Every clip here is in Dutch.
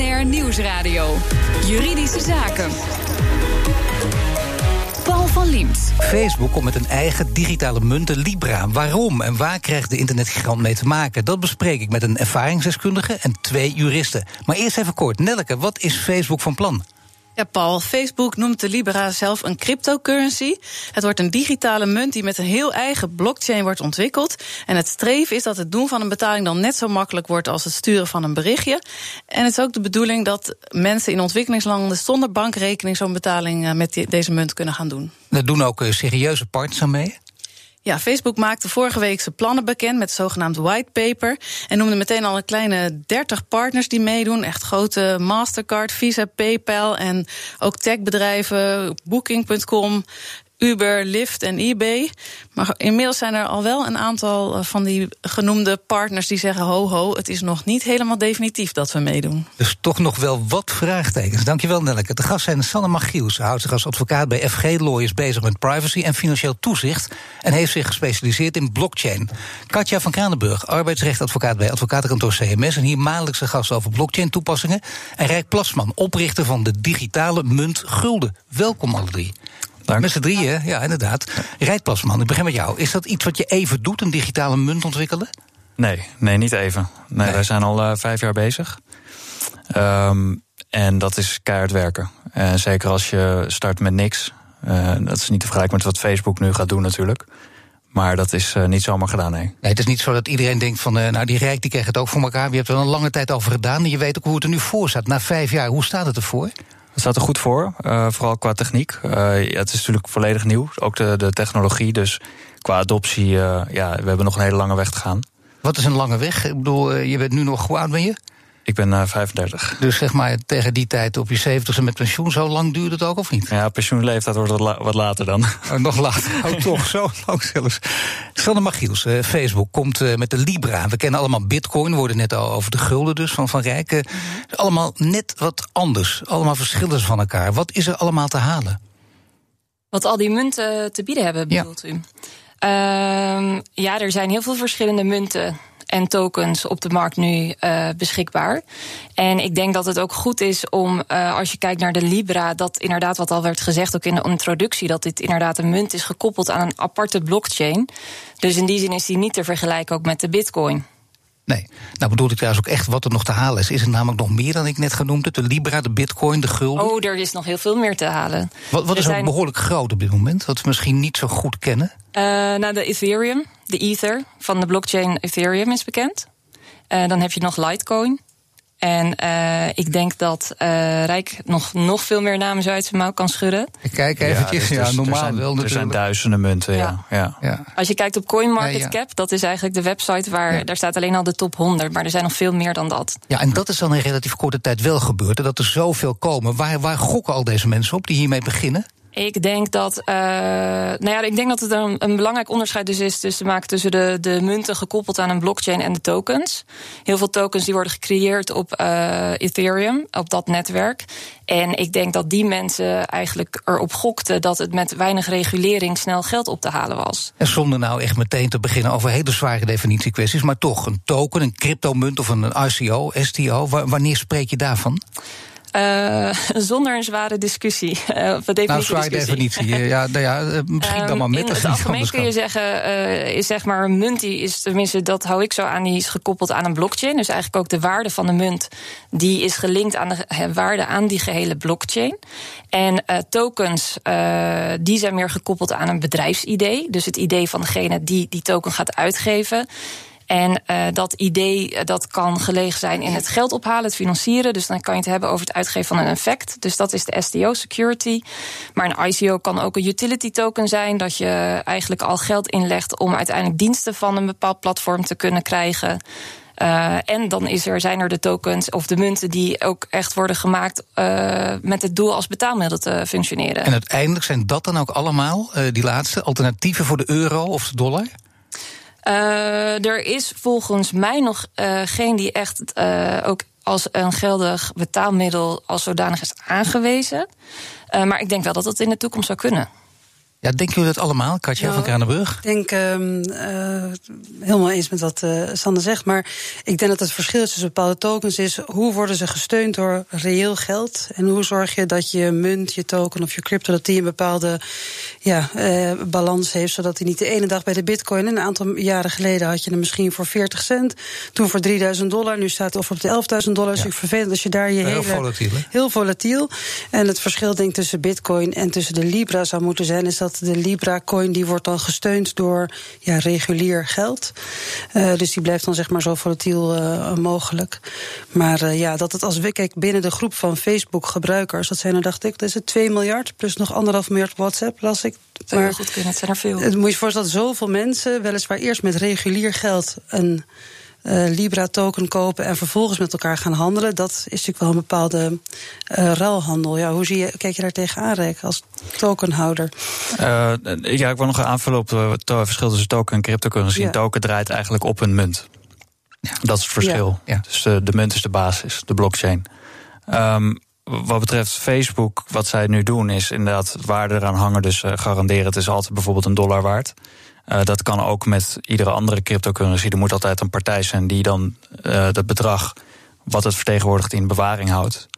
BNR Nieuwsradio. Juridische Zaken. Paul van Liemt. Facebook komt met een eigen digitale munt, Libra. Waarom en waar krijgt de internetgigant mee te maken? Dat bespreek ik met een ervaringsdeskundige en twee juristen. Maar eerst even kort. Nelleke, wat is Facebook van plan? Ja, Paul, Facebook noemt de Libra zelf een cryptocurrency. Het wordt een digitale munt die met een heel eigen blockchain wordt ontwikkeld. En het streven is dat het doen van een betaling dan net zo makkelijk wordt als het sturen van een berichtje. En het is ook de bedoeling dat mensen in ontwikkelingslanden zonder bankrekening zo'n betaling eh, met deze munt kunnen gaan doen. Er doen ook eh, serieuze partners aan mee. Ja, Facebook maakte vorige week zijn plannen bekend met zogenaamd whitepaper. En noemde meteen al een kleine 30 partners die meedoen. Echt grote Mastercard, Visa, PayPal en ook techbedrijven, Booking.com, Uber, Lyft en eBay. Maar inmiddels zijn er al wel een aantal eh, van die genoemde partners die zeggen: ho, ho, het is nog niet helemaal definitief dat we meedoen. Dus toch nog wel wat vraagtekens. Dankjewel, Nelleke. De gast zijn Sanne Magiels. Ze houdt zich als advocaat bij FG Lawyers bezig met privacy en financieel toezicht. En heeft zich gespecialiseerd in blockchain. Katja van Kranenburg, arbeidsrechtadvocaat bij advocatenkantoor CMS. En hier maandelijkse gast over blockchain-toepassingen. En Rijk Plasman, oprichter van de digitale munt Gulden. Welkom, alle drie. Met z'n drieën, ja, inderdaad. Rijtplasman, ik begin met jou. Is dat iets wat je even doet, een digitale munt ontwikkelen? Nee, nee niet even. Nee, Wij zijn al uh, vijf jaar bezig. Um, en dat is keihard werken. En zeker als je start met niks. Uh, dat is niet te vergelijken met wat Facebook nu gaat doen natuurlijk. Maar dat is uh, niet zomaar gedaan, nee. nee. Het is niet zo dat iedereen denkt van, uh, nou die Rijk die krijgt het ook voor elkaar. Je hebt er een lange tijd over gedaan en je weet ook hoe het er nu voor staat. Na vijf jaar, hoe staat het ervoor? Het staat er goed voor, uh, vooral qua techniek. Ja, het is natuurlijk volledig nieuw, ook de, de technologie. Dus qua adoptie, uh, ja, we hebben nog een hele lange weg te gaan. Wat is een lange weg? Ik bedoel, je bent nu nog, oud ben je? Ik ben uh, 35. Dus zeg maar tegen die tijd op je 70ste met pensioen, zo lang duurt het ook of niet? Ja, pensioenleeftijd wordt wat, la wat later dan. Oh, nog later, oh, toch, zo lang zelfs. Sanne Magiels, uh, Facebook komt uh, met de Libra. We kennen allemaal Bitcoin, we worden net al over de gulden dus van Van Rijken. Allemaal net wat anders, allemaal verschillen van elkaar. Wat is er allemaal te halen? Wat al die munten te bieden hebben, bedoelt ja. u? Uh, ja, er zijn heel veel verschillende munten en tokens op de markt nu uh, beschikbaar. En ik denk dat het ook goed is om, uh, als je kijkt naar de Libra, dat inderdaad wat al werd gezegd, ook in de introductie, dat dit inderdaad een munt is gekoppeld aan een aparte blockchain. Dus in die zin is die niet te vergelijken ook met de Bitcoin. Nee, nou bedoel ik trouwens ook echt wat er nog te halen is. Is er namelijk nog meer dan ik net genoemd heb? De Libra, de Bitcoin, de gulden? Oh, er is nog heel veel meer te halen. Wat, wat is zijn... ook behoorlijk groot op dit moment? Wat we misschien niet zo goed kennen? Uh, nou, de Ethereum, de Ether van de blockchain Ethereum is bekend. Uh, dan heb je nog Litecoin. En uh, ik denk dat uh, Rijk nog, nog veel meer namen uit zijn mouw kan schudden. Ik kijk eventjes, ja, dus, ja normaal er zijn, wel natuurlijk. Er zijn duizenden munten, ja. ja. ja. Als je kijkt op CoinMarketCap, dat is eigenlijk de website waar... daar staat alleen al de top 100, maar er zijn nog veel meer dan dat. Ja, en dat is dan in relatief korte tijd wel gebeurd. Dat er zoveel komen. Waar, waar gokken al deze mensen op die hiermee beginnen? Ik denk dat, uh, nou ja, ik denk dat het een, belangrijk onderscheid dus is tussen maken tussen de, de munten gekoppeld aan een blockchain en de tokens. Heel veel tokens die worden gecreëerd op uh, Ethereum, op dat netwerk. En ik denk dat die mensen eigenlijk erop gokten dat het met weinig regulering snel geld op te halen was. En zonder nou echt meteen te beginnen over hele zware definitiekwesties, maar toch een token, een cryptomunt of een ICO, STO, wanneer spreek je daarvan? Uh, zonder een zware discussie. Uh, of een nou, zware definitie. ja, nou ja, misschien dan maar met. In het algemeen kun je zeggen, uh, is zeg maar een munt die is, tenminste dat hou ik zo aan, die is gekoppeld aan een blockchain. Dus eigenlijk ook de waarde van de munt, die is gelinkt aan de waarde aan die gehele blockchain. En tokens, die zijn meer gekoppeld aan een bedrijfsidee. Dus het idee van degene die die token gaat uitgeven. En uh, dat idee dat kan gelegen zijn in het geld ophalen, het financieren. Dus dan kan je het hebben over het uitgeven van een effect. Dus dat is de STO security. Maar een ICO kan ook een utility token zijn. Dat je eigenlijk al geld inlegt om uiteindelijk diensten van een bepaald platform te kunnen krijgen. Uh, en dan is er, zijn er de tokens of de munten die ook echt worden gemaakt met het doel als betaalmiddel te functioneren. En uiteindelijk zijn dat dan ook allemaal, die laatste, alternatieven voor de euro of de dollar? Uh, er is volgens mij nog uh, geen die echt uh, ook als een geldig betaalmiddel als zodanig is aangewezen. maar ik denk wel dat dat in de toekomst zou kunnen. Ja, denken jullie dat allemaal, Katja Nou, van Kranenburg? Ik denk ehm, eh, helemaal eens met wat eh Sander zegt. Maar ik denk dat het verschil tussen bepaalde tokens is... hoe worden ze gesteund door reëel geld? En hoe zorg je dat je munt, je token of je crypto... dat die een bepaalde ja, eh, balans heeft... zodat die niet de ene dag bij de bitcoin... een aantal jaren geleden had je hem misschien voor 40 cent... toen voor 3000 dollar, nu staat het of op de 11.000 dollar. Dus Ja. ik vervelend als je daar je Heel hele... volatiel, hè? Heel volatiel. En het verschil denk tussen bitcoin en tussen de Libra zou moeten zijn... is dat de Libra-coin die wordt dan gesteund door ja, regulier geld. Eh, dus die blijft dan zeg maar zo volatiel eh, mogelijk. Maar eh, ja, dat het als we kijk binnen de groep van Facebook-gebruikers... dat zijn er, dacht ik, dat is het 2 miljard... plus nog anderhalf miljard WhatsApp, las ik. Heel goed kunnen, het zijn er veel. Het moet je je voorstellen dat zoveel mensen weliswaar eerst met regulier geld een eh, Libra-token kopen en vervolgens met elkaar gaan handelen. Dat is natuurlijk wel een bepaalde eh, ruilhandel. Ja, hoe zie je, kijk je daar tegenaan, Rijk, als tokenhouder? Eh, ja, ik wil nog aanvullen op het verschil tussen token en cryptocurrency. Ja. Token draait eigenlijk op een munt. Dat is het verschil. Ja. Ja. Dus de, de munt is de basis, de blockchain. Ehm, wat betreft Facebook, wat zij nu doen, is inderdaad waarde eraan hangen. Dus eh, garanderen, het is altijd bijvoorbeeld een dollar waard. Eh, dat kan ook met iedere andere cryptocurrency. Er moet altijd een partij zijn die dan eh dat bedrag wat het vertegenwoordigt in bewaring houdt.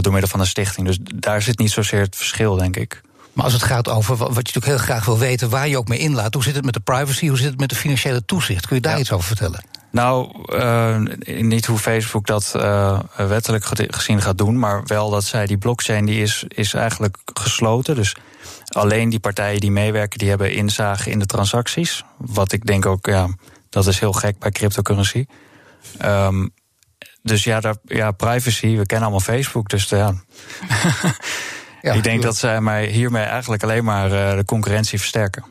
door middel van een stichting. Dus daar zit niet zozeer het verschil, denk ik. Maar als het gaat over wat je natuurlijk heel graag wil weten... waar je ook mee inlaat, hoe zit het met de privacy... hoe zit het met de financiële toezicht? Kun je daar Ja. iets over vertellen? Nou, eh, niet hoe Facebook dat eh, wettelijk ge- gezien gaat doen, maar wel dat zij die blockchain die is, is eigenlijk gesloten. Dus alleen die partijen die meewerken, die hebben inzage in de transacties. Wat ik denk ook, ja, dat is heel gek bij cryptocurrency. Ehm, dus ja, daar, ja, privacy, we kennen allemaal Facebook, dus ja. Ja, ik denk dat zij mij hiermee eigenlijk alleen maar eh, de concurrentie versterken.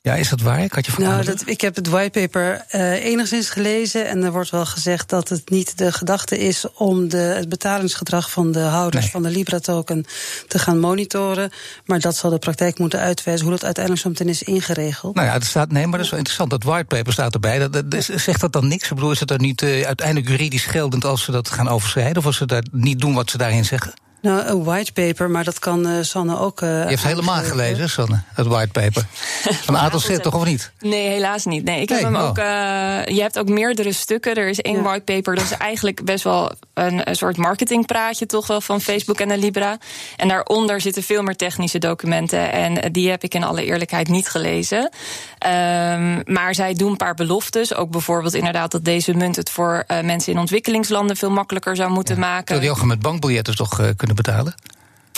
Ja, is dat waar? Ik had je Nou, dat, ik heb het whitepaper eh enigszins gelezen. En er wordt wel gezegd dat het niet de gedachte is om de, het betalingsgedrag van de houders Nee. van de Libra-token te gaan monitoren. Maar dat zal de praktijk moeten uitwijzen hoe dat uiteindelijk zo meteen is ingeregeld. Nou ja, er staat, nee, maar dat is wel interessant. Dat whitepaper staat erbij. Dat, dat, zegt dat dan niks? Ik bedoel, is het dan niet eh, uiteindelijk juridisch geldend als ze dat gaan overschrijden? Of als ze daar niet doen wat ze daarin zeggen? Nou, een whitepaper, maar dat kan eh, Sanne ook. eh, Je hebt helemaal gelezen, Sanne, het whitepaper. Van A tot Z, toch of niet? Nee, helaas niet. Nee, ik heb Nee, hem oh. ook. eh, je hebt ook meerdere stukken. Er is één Ja. whitepaper. Dat is eigenlijk best wel een, een soort marketingpraatje, toch wel van Facebook en de Libra. En daaronder zitten veel meer technische documenten. En die heb ik in alle eerlijkheid niet gelezen. Ehm, maar zij doen een paar beloftes. Ook bijvoorbeeld inderdaad dat deze munt het voor eh, mensen in ontwikkelingslanden veel makkelijker zou moeten maken. Terwijl die ook met bankbiljetten toch eh, kunnen betalen?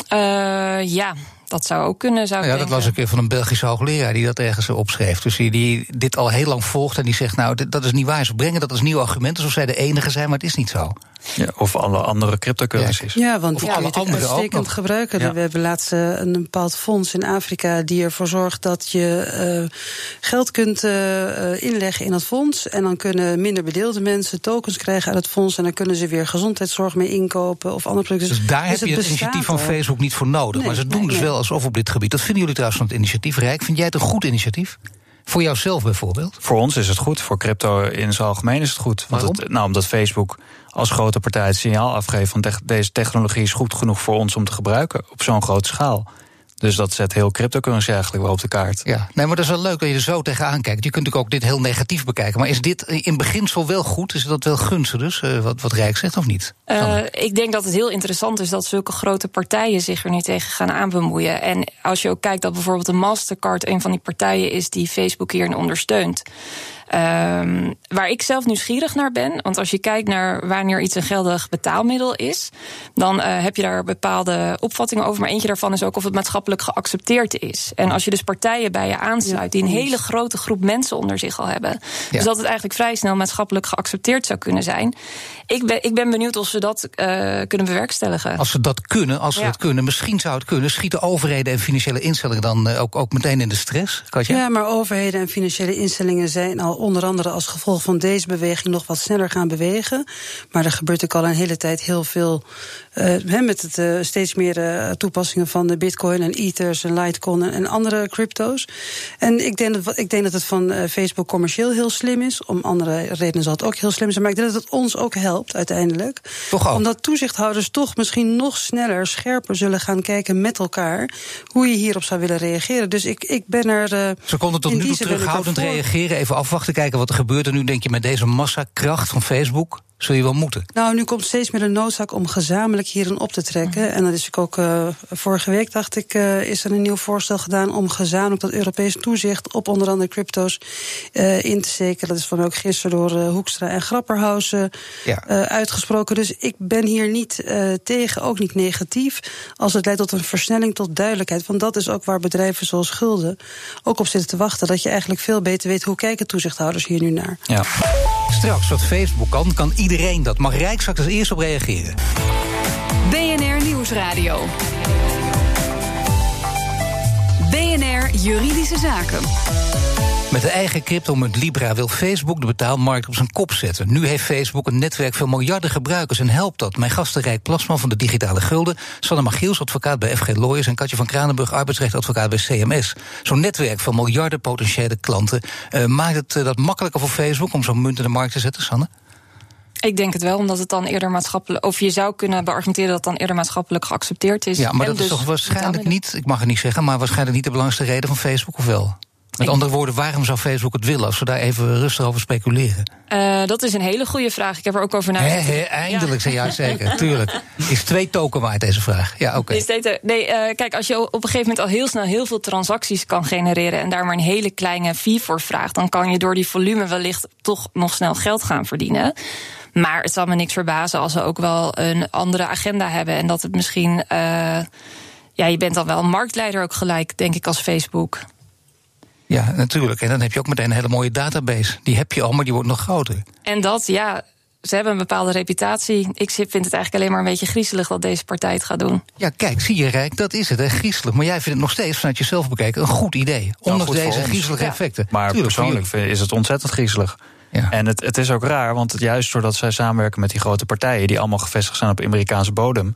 Eh, ja, dat zou ook kunnen. Zou ik ja, dat was een keer van een Belgische hoogleraar die dat ergens opschreef. Dus die, die dit al heel lang volgt en die zegt: Nou, dit- dat is niet waar. Ze brengen dat als nieuw argument, alsof zij de enige zijn, maar het is niet zo. Ja, of alle andere cryptocurrencies. Ja, want Of die kun je anderen ook uitstekend gebruiken. Ja. We hebben laatst eh, een bepaald fonds in Afrika die ervoor zorgt dat je eh, geld kunt eh, inleggen in dat fonds. En dan kunnen minder bedeelde mensen tokens krijgen uit het fonds. En dan kunnen ze weer gezondheidszorg mee inkopen of andere producten. Dus daar heb je het initiatief van al. Facebook niet voor nodig. Nee, maar ze doen nee, dus nee. wel alsof op dit gebied. Dat vinden jullie trouwens van het initiatief Rijk. Vind jij het een goed initiatief? Voor jouzelf bijvoorbeeld? Voor ons is het goed, voor crypto in zijn algemeen is het goed. Want het, nou, omdat Facebook als grote partij het signaal afgeeft van deze technologie is goed genoeg voor ons om te gebruiken op zo'n grote schaal. Dus dat zet heel cryptocurrency eigenlijk wel op de kaart. Ja, nee, maar dat is wel leuk dat je er zo tegenaan kijkt. Je kunt natuurlijk ook dit heel negatief bekijken. Maar is dit in beginsel wel goed? Is dat wel gunstig dus, eh, wat, wat Rijk zegt, of niet? Eh, ik denk dat het heel interessant is dat zulke grote partijen zich er nu tegen gaan aanbemoeien. En als je ook kijkt dat bijvoorbeeld de Mastercard een van die partijen is die Facebook hierin ondersteunt. Ehm, waar ik zelf nieuwsgierig naar ben, want als je kijkt naar wanneer iets een geldig betaalmiddel is, dan eh, heb je daar bepaalde opvattingen over. Maar eentje daarvan is ook of het maatschappelijk geaccepteerd is. En als je dus partijen bij je aansluit die een hele grote groep mensen onder zich al hebben, dus dat het eigenlijk vrij snel maatschappelijk geaccepteerd zou kunnen zijn. Ik ben, ik ben benieuwd of ze dat eh, kunnen bewerkstelligen. Als ze dat kunnen, als ze Ja. dat kunnen, misschien zou het kunnen. Schieten overheden en financiële instellingen dan eh, ook, ook meteen in de stress? Katja? Ja, maar overheden en financiële instellingen zijn al zal onder andere als gevolg van deze beweging nog wat sneller gaan bewegen. Maar er gebeurt ook al een hele tijd heel veel uh, met het uh, steeds meer uh, toepassingen van de Bitcoin en Ethers en Litecoin en andere crypto's. En ik denk dat, ik denk dat het van Facebook commercieel heel slim is. Om andere redenen zal het ook heel slim zijn. Maar ik denk dat het ons ook helpt uiteindelijk. Toch. Omdat toezichthouders toch misschien nog sneller, scherper zullen gaan kijken met elkaar. hoe je hierop zou willen reageren. Dus ik, ik ben er. Ze konden tot nu toe terughoudend reageren. Even afwachten, kijken wat er gebeurt. En nu denk je met deze massakracht van Facebook zul je wel moeten. Nou, nu komt steeds meer de noodzaak om gezamenlijk hierin op te trekken. En dat is ook uh, vorige week, dacht ik, uh, is er een nieuw voorstel gedaan om gezamenlijk dat Europees toezicht op onder andere crypto's uh, in te zekeren. Dat is van ook gisteren door Hoekstra en Grapperhausen ja. uitgesproken. Dus ik ben hier niet tegen, ook niet negatief, als het leidt tot een versnelling tot duidelijkheid. Want dat is ook waar bedrijven zoals Gulden ook op zitten te wachten. Dat je eigenlijk veel beter weet hoe kijken toezichthouders hier nu naar. Ja. Straks wat Facebook kan, kan iedereen dat. Mag Rijk straks als eerst op reageren. BNR Nieuwsradio. BNR Juridische Zaken. Met de eigen cryptomunt Libra wil Facebook de betaalmarkt op zijn kop zetten. Nu heeft Facebook een netwerk van miljarden gebruikers en helpt dat. Mijn gasten Rijk Plasman van de Digitale Gulden, Sanne Magiels, advocaat bij FG Lawyers en Katje van Kranenburg, arbeidsrechtadvocaat bij CMS. Zo'n netwerk van miljarden potentiële klanten. Uh, maakt het uh, dat makkelijker voor Facebook om zo'n munt in de markt te zetten, Sanne? Ik denk het wel, omdat het dan eerder maatschappelijk. Of je zou kunnen beargumenteren dat het dan eerder maatschappelijk geaccepteerd is. Ja, maar dat is dus toch waarschijnlijk niet, ik mag het niet zeggen, maar waarschijnlijk niet de belangrijkste reden van Facebook, of wel? Met andere woorden, waarom zou Facebook het willen als we daar even rustig over speculeren? Uh, dat is een hele goede vraag. Ik heb er ook over nagedacht. Eindelijk, ja. ja zeker, tuurlijk. Is twee token waard deze vraag? Ja, oké. Okay. Nee, uh, kijk, als je op een gegeven moment al heel snel heel veel transacties kan genereren en daar maar een hele kleine fee voor vraagt, dan kan je door die volume wellicht toch nog snel geld gaan verdienen. Maar het zal me niks verbazen als ze ook wel een andere agenda hebben en dat het misschien. Uh, ja, je bent dan wel een marktleider ook gelijk, denk ik, als Facebook. Ja, natuurlijk. En dan heb je ook meteen een hele mooie database. Die heb je al, maar die wordt nog groter. En dat, ja, ze hebben een bepaalde reputatie. Ik vind het eigenlijk alleen maar een beetje griezelig dat deze partij het gaat doen. Ja, kijk, zie je Rijk, dat is het, hè, griezelig. Maar jij vindt het nog steeds vanuit jezelf bekeken een goed idee. Ondanks deze griezelige effecten. Maar Tuurlijk, persoonlijk is het ontzettend griezelig. Ja. En het, het is ook raar, want juist doordat zij samenwerken met die grote partijen... die allemaal gevestigd zijn op Amerikaanse bodem...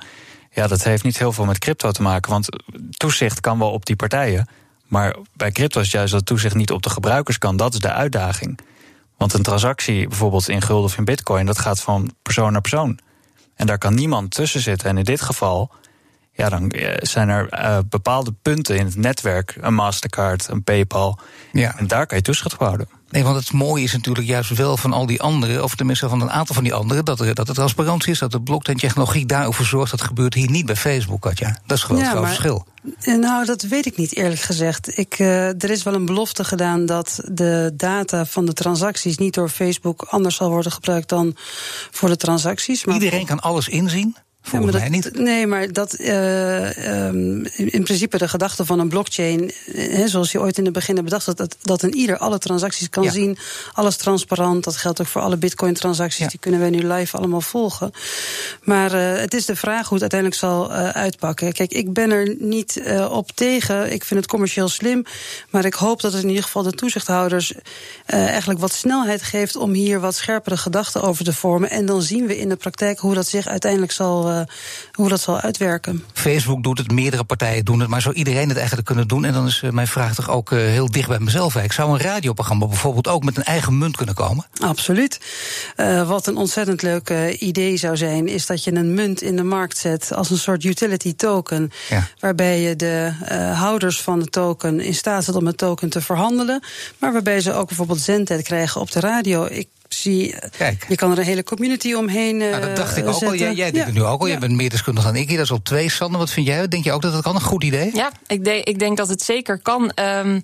ja, dat heeft niet heel veel met crypto te maken. Want toezicht kan wel op die partijen... Maar bij crypto is juist dat toezicht niet op de gebruikers kan. Dat is de uitdaging. Want een transactie, bijvoorbeeld in gulden of in bitcoin, dat gaat van persoon naar persoon. En daar kan niemand tussen zitten. En in dit geval, ja, dan eh, zijn er uh, bepaalde punten in het netwerk, een Mastercard, een PayPal. Ja. En daar kan je toezicht op houden. Nee, want het mooie is natuurlijk juist wel van al die anderen, of tenminste van een aantal van die anderen, dat er, dat er transparantie is, dat de blockchain-technologie daarover zorgt. Dat gebeurt hier niet bij Facebook, Katja. Dat is gewoon ja, het verschil. Eh, nou, dat weet ik niet eerlijk gezegd. Ik, uh, er is wel een belofte gedaan dat de data van de transacties niet door Facebook anders zal worden gebruikt dan voor de transacties. Maar Iedereen kan alles inzien? Volgens mij niet. Nee, maar dat uh, um, in principe de gedachte van een blockchain, he, zoals je ooit in het begin bedacht, dat, dat, dat een ieder alle transacties kan zien, alles transparant. Dat geldt ook voor alle bitcoin-transacties, ja. die kunnen wij nu live allemaal volgen. Maar uh, het is de vraag hoe het uiteindelijk zal uh, uitpakken. Kijk, ik ben er niet op tegen. Ik vind het commercieel slim, maar ik hoop dat het in ieder geval de toezichthouders eigenlijk wat snelheid geeft om hier wat scherpere gedachten over te vormen. En dan zien we in de praktijk hoe dat zich uiteindelijk zal uh, hoe dat zal uitwerken. Facebook doet het, meerdere partijen doen het, maar zou iedereen het eigenlijk kunnen doen? En dan is uh, mijn vraag toch ook uh, heel dicht bij mezelf. Ik zou een radioprogramma bijvoorbeeld ook met een eigen munt kunnen komen? Absoluut. wat een ontzettend leuk idee zou zijn, is dat je een munt in de markt zet als een soort utility token. Ja. Waarbij je de houders van de token in staat zet om het token te verhandelen. Maar waarbij ze ook bijvoorbeeld zendtijd krijgen op de radio. Ik zie, Kijk. je kan er een hele community omheen uh, Dat dacht ik ook al. Jij, jij denkt het nu ook al. Je bent meer deskundig dan ik. Dat is op twee. Sander, wat vind jij? Denk je ook dat dat kan? Een goed idee? Ja, ik, denk, ik denk dat het zeker kan. Um,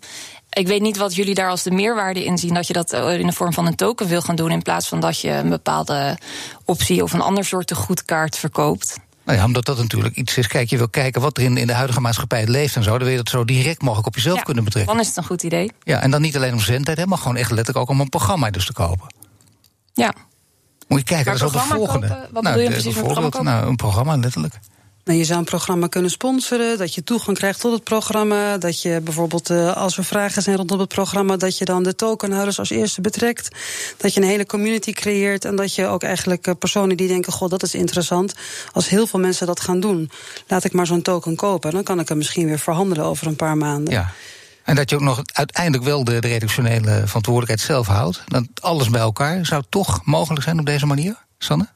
ik weet niet wat jullie daar als de meerwaarde in zien. Dat je dat eh, in de vorm van een token wil gaan doen. In plaats van dat je een bepaalde optie of een ander soort goedkaart verkoopt. Nou ja, omdat dat natuurlijk iets is. Kijk, je wil kijken wat er in, in de huidige maatschappij leeft en zo. Dan wil je dat zo direct mogelijk op jezelf kunnen betrekken. Dan is het een goed idee. Ja, en dan niet alleen om zendtijd, maar gewoon echt letterlijk ook om een programma dus te kopen. Ja. Moet je kijken, dat is al de volgende. Kopen? Wat nou, bedoel je precies met programma Nou, een programma, letterlijk. Nou, je zou een programma kunnen sponsoren, dat je toegang krijgt tot het programma. Dat je bijvoorbeeld, uh, als er vragen zijn rondom het programma, dat je dan de tokenhouders als eerste betrekt. Dat je een hele community creëert en dat je ook eigenlijk uh, personen die denken: God, dat is interessant. Als heel veel mensen dat gaan doen, laat ik maar zo'n token kopen. Dan kan ik hem misschien weer verhandelen over een paar maanden. Ja. En dat je ook nog uiteindelijk wel de, de redactionele verantwoordelijkheid zelf houdt. Dat alles bij elkaar zou toch mogelijk zijn op deze manier, Sanne?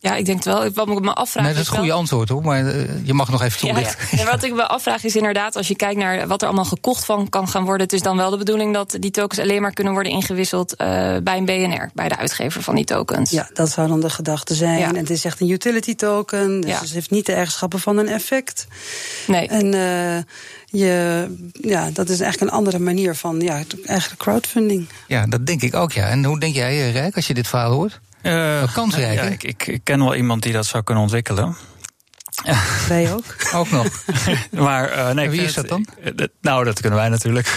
Ja, ik denk het wel. Wat ik me afvraag. Nee, dat is het goede antwoord hoor, maar uh, je mag nog even toelichten. Ja, ja. ja, wat ik me afvraag is inderdaad, als je kijkt naar wat er allemaal gekocht van kan gaan worden, het is dan wel de bedoeling dat die tokens alleen maar kunnen worden ingewisseld uh, bij een BNR, bij de uitgever van die tokens. Ja, dat zou dan de gedachte zijn. En het is echt een utility token, dus het heeft niet de eigenschappen van een effect. Nee. En uh, je, ja, dat is eigenlijk een andere manier van ja, eigenlijk crowdfunding. Ja, dat denk ik ook, ja. En hoe denk jij, Rijk, als je dit verhaal hoort? Uh, kansrijk, ja, ik, ik, ik, ken wel iemand die dat zou kunnen ontwikkelen. Wij ook. ook nog. maar uh, nee, wie is dat dan? Het, nou, dat kunnen wij natuurlijk.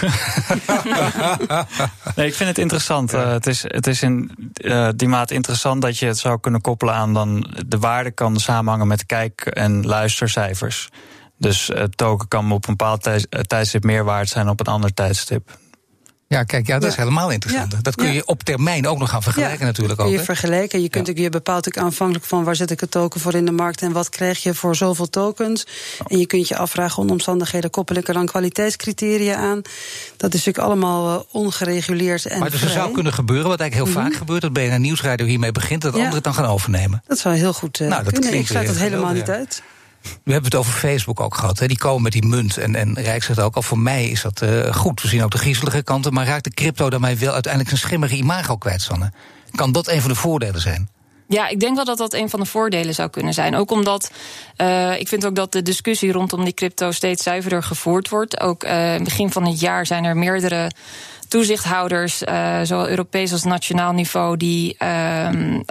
nee, ik vind het interessant. Ja. Uh, het is, het is in uh, die mate interessant dat je het zou kunnen koppelen aan dan de waarde kan samenhangen met kijk- en luistercijfers. Dus het token kan op een bepaald tijdstip meer waard zijn op een ander tijdstip. Ja, kijk, ja, dat is helemaal interessant. Dat kun je op termijn ook nog gaan vergelijken natuurlijk. Kun ook, je hè? vergelijken. Je, kunt ook, je bepaalt ook aanvankelijk van waar zet ik het token voor in de markt... en wat krijg je voor zoveel tokens. En je kunt je afvragen onder omstandigheden... koppel ik er dan kwaliteitscriteria aan. Dat is natuurlijk allemaal uh, ongereguleerd en Maar dus er zou kunnen gebeuren, wat eigenlijk heel mm -hmm. vaak gebeurt... dat BNR Nieuwsradio hiermee begint, dat anderen het dan gaan overnemen. Dat zou heel goed uh, nou, dat kunnen. Ik sluit eh, dat helemaal niet uit. We hebben het over Facebook ook gehad. Hè. Die komen met die munt. En, en Rijk zegt ook al, voor mij is dat uh, goed. We zien ook de griezelige kanten. Maar raakt de crypto daarmee wel uiteindelijk zijn schimmige imago kwijt, Sanne? Kan dat een van de voordelen zijn? Ja, ik denk wel dat dat een van de voordelen zou kunnen zijn. Ook omdat uh, ik vind ook dat de discussie rondom die crypto steeds zuiverder gevoerd wordt. Ook uh, begin van het jaar zijn er meerdere toezichthouders, uh, zowel Europees als nationaal niveau, die uh,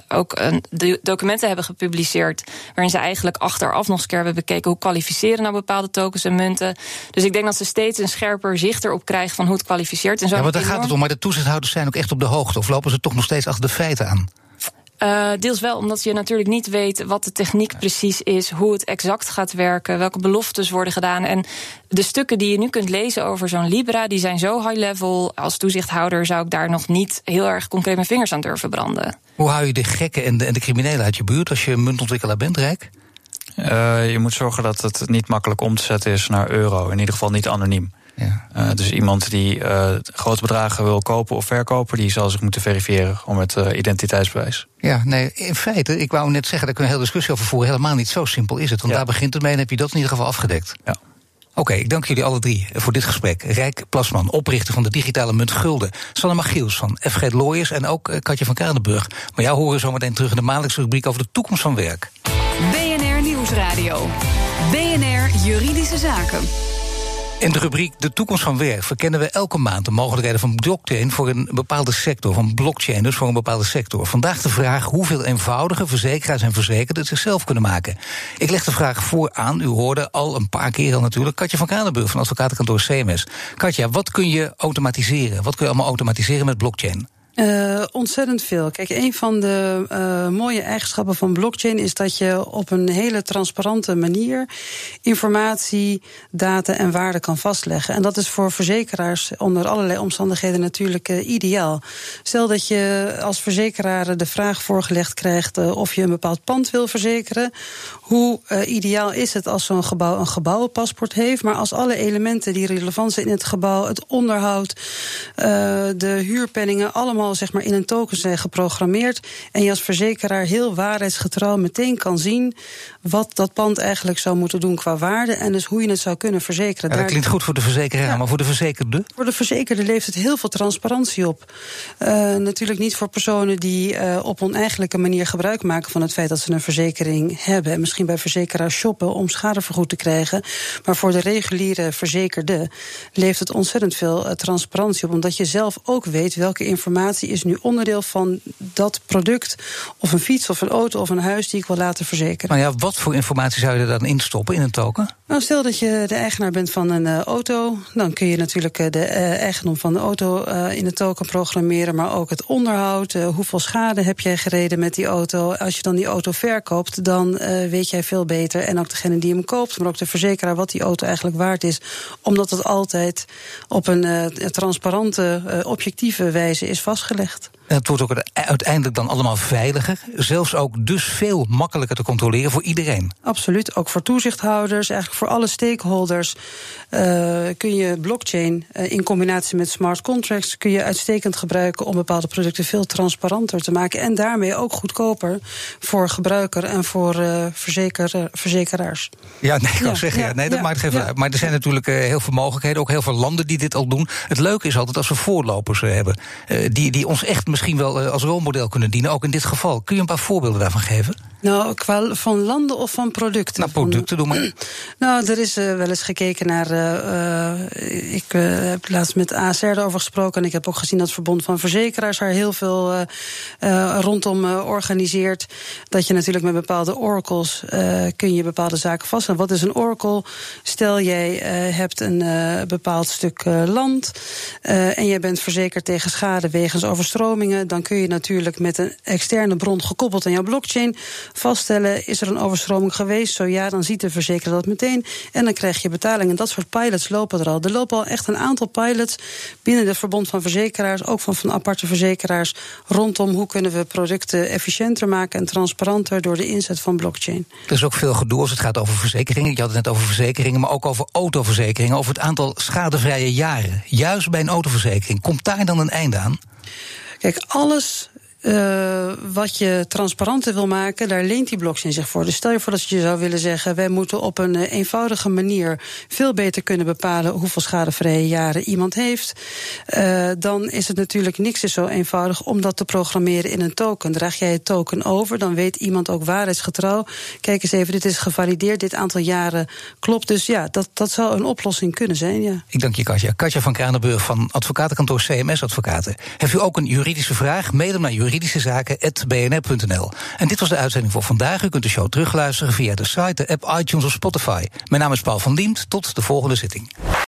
ook een, de documenten hebben gepubliceerd. waarin ze eigenlijk achteraf nog eens keer hebben bekeken hoe kwalificeren nou bepaalde tokens en munten. Dus ik denk dat ze steeds een scherper zicht erop krijgen van hoe het kwalificeert. En zo ja, want daar gaat het om. Maar de toezichthouders zijn ook echt op de hoogte. Of lopen ze toch nog steeds achter de feiten aan? Uh, deels wel, omdat je natuurlijk niet weet wat de techniek precies is, hoe het exact gaat werken, welke beloftes worden gedaan. En de stukken die je nu kunt lezen over zo'n Libra, die zijn zo high level. Als toezichthouder zou ik daar nog niet heel erg concreet mijn vingers aan durven branden. Hoe hou je de gekken en de, en de criminelen uit je buurt als je muntontwikkelaar bent, Rijk? Uh, je moet zorgen dat het niet makkelijk om te zetten is naar euro. In ieder geval niet anoniem. Ja. Uh, dus iemand die uh, grote bedragen wil kopen of verkopen, die zal zich moeten verifiëren om het uh, identiteitsbewijs. Ja, nee, in feite, ik wou net zeggen, daar kunnen we een hele discussie over voeren. Helemaal niet zo simpel is het. Want Ja. daar begint het mee en heb je dat in ieder geval afgedekt. Ja. Oké, ik dank jullie alle drie voor dit gesprek. Rijk Plasman, oprichter van de digitale munt Gulden. Sanne Magiels van FG Lawyers en ook eh, Katje van Kranenburg. Maar jou horen we zo meteen terug in de maandelijkse rubriek over de toekomst van werk. BNR Nieuwsradio. BNR Juridische Zaken. In de rubriek De toekomst van werk verkennen we elke maand de mogelijkheden van blockchain voor een bepaalde sector. Van blockchain dus voor een bepaalde sector. Vandaag de vraag hoeveel eenvoudige verzekeraars en verzekerden zichzelf kunnen maken. Ik leg de vraag voor aan. U hoorde al een paar keer al natuurlijk. Katja van Kranenburg van advocatenkantoor CMS. Katja, wat kun je automatiseren? Wat kun je allemaal automatiseren met blockchain? Uh, ontzettend veel. Kijk, een van de uh, mooie eigenschappen van blockchain is dat je op een hele transparante manier informatie, data en waarde kan vastleggen. En dat is voor verzekeraars onder allerlei omstandigheden natuurlijk uh, ideaal. Stel dat je als verzekeraar de vraag voorgelegd krijgt of je een bepaald pand wil verzekeren. Hoe ideaal is het als zo'n gebouw een gebouwenpaspoort heeft, maar als alle elementen die relevant zijn in het gebouw, het onderhoud, de huurpenningen, allemaal zeg maar, in een token zijn geprogrammeerd. En je als verzekeraar heel waarheidsgetrouw meteen kan zien wat dat pand eigenlijk zou moeten doen qua waarde. En dus hoe je het zou kunnen verzekeren. Ja, dat klinkt goed voor de verzekeraar, ja. maar voor de verzekerde? Voor de verzekerde levert het heel veel transparantie op. Uh, natuurlijk niet voor personen die uh, op oneigenlijke manier gebruik maken van het feit dat ze een verzekering hebben. En misschien bij verzekeraars shoppen om schadevergoed te krijgen. Maar voor de reguliere verzekerde levert het ontzettend veel uh, transparantie op. Omdat je zelf ook weet welke informatie informatie is nu onderdeel van dat product. Of een fiets, of een auto, of een huis die ik wil laten verzekeren. Maar ja, wat voor informatie zou je er dan instoppen in een token? Nou, stel dat je de eigenaar bent van een uh, auto. Dan kun je natuurlijk uh, de uh, eigendom van de auto in de token programmeren. Maar ook het onderhoud. hoeveel schade heb jij gereden met die auto? Als je dan die auto verkoopt, dan weet jij veel beter. En ook degene die hem koopt, maar ook de verzekeraar, wat die auto eigenlijk waard is. Omdat het altijd op een transparante, objectieve wijze is vastgelegd gelegd. En het wordt ook uiteindelijk dan allemaal veiliger. Zelfs ook dus veel makkelijker te controleren voor iedereen. Absoluut, ook voor toezichthouders, eigenlijk voor alle stakeholders. Uh, kun je blockchain uh, in combinatie met smart contracts kun je uitstekend gebruiken om bepaalde producten veel transparanter te maken. En daarmee ook goedkoper voor gebruiker en voor uh, verzeker, verzekeraars. Ja, nee, ik kan ja, zeggen, ja, nee, dat maakt geen uit. Maar er zijn natuurlijk heel veel mogelijkheden, ook heel veel landen die dit al doen. Het leuke is altijd als we voorlopers hebben, die, die ons echt misschien wel als rolmodel kunnen dienen, ook in dit geval. Kun je een paar voorbeelden daarvan geven? Nou, qua van landen of van producten? Nou, producten, doe maar. Nou, er is uh, wel eens gekeken naar. Uh, ik uh, heb laatst met ASR erover gesproken. En ik heb ook gezien dat het Verbond van Verzekeraars daar heel veel rondom organiseert. Dat je natuurlijk met bepaalde oracles kun je bepaalde zaken vaststellen. Wat is een oracle? Stel, jij hebt een bepaald stuk land. en jij bent verzekerd tegen schade wegens Dan kun je natuurlijk met een externe bron gekoppeld aan jouw blockchain vaststellen: is er een overstroming geweest? Zo ja, dan ziet de verzekeraar dat meteen. En dan krijg je betaling. En dat soort pilots lopen er al. Er lopen al echt een aantal pilots binnen het verbond van verzekeraars, ook van, van aparte verzekeraars, rondom hoe kunnen we producten efficiënter maken en transparanter door de inzet van blockchain. Er is ook veel gedoe als het gaat over verzekeringen. Je had het net over verzekeringen, maar ook over autoverzekeringen, over het aantal schadevrije jaren. Juist bij een autoverzekering. Komt daar dan een einde aan? Kijk, alles uh, wat je transparanter wil maken, daar leent die blockchain zich voor. Dus stel je voor dat je zou willen zeggen: wij moeten op een uh, eenvoudige manier veel beter kunnen bepalen hoeveel schadevrije jaren iemand heeft. Uh, dan is het natuurlijk niks is zo eenvoudig om dat te programmeren in een token. Draag jij het token over, dan weet iemand ook waarheidsgetrouw. Kijk eens even, dit is gevalideerd, dit aantal jaren klopt. Dus ja, dat, dat zou een oplossing kunnen zijn. Ja. Ik dank je, Katja. Katja van Kranenburg van advocatenkantoor CMS Advocaten. Heeft u ook een juridische vraag? Mede naar juridische juridischezaken.bnr.nl. En dit was de uitzending voor vandaag. U kunt de show terugluisteren via de site, de app, iTunes of Spotify. Mijn naam is Paul van Diemt. Tot de volgende zitting.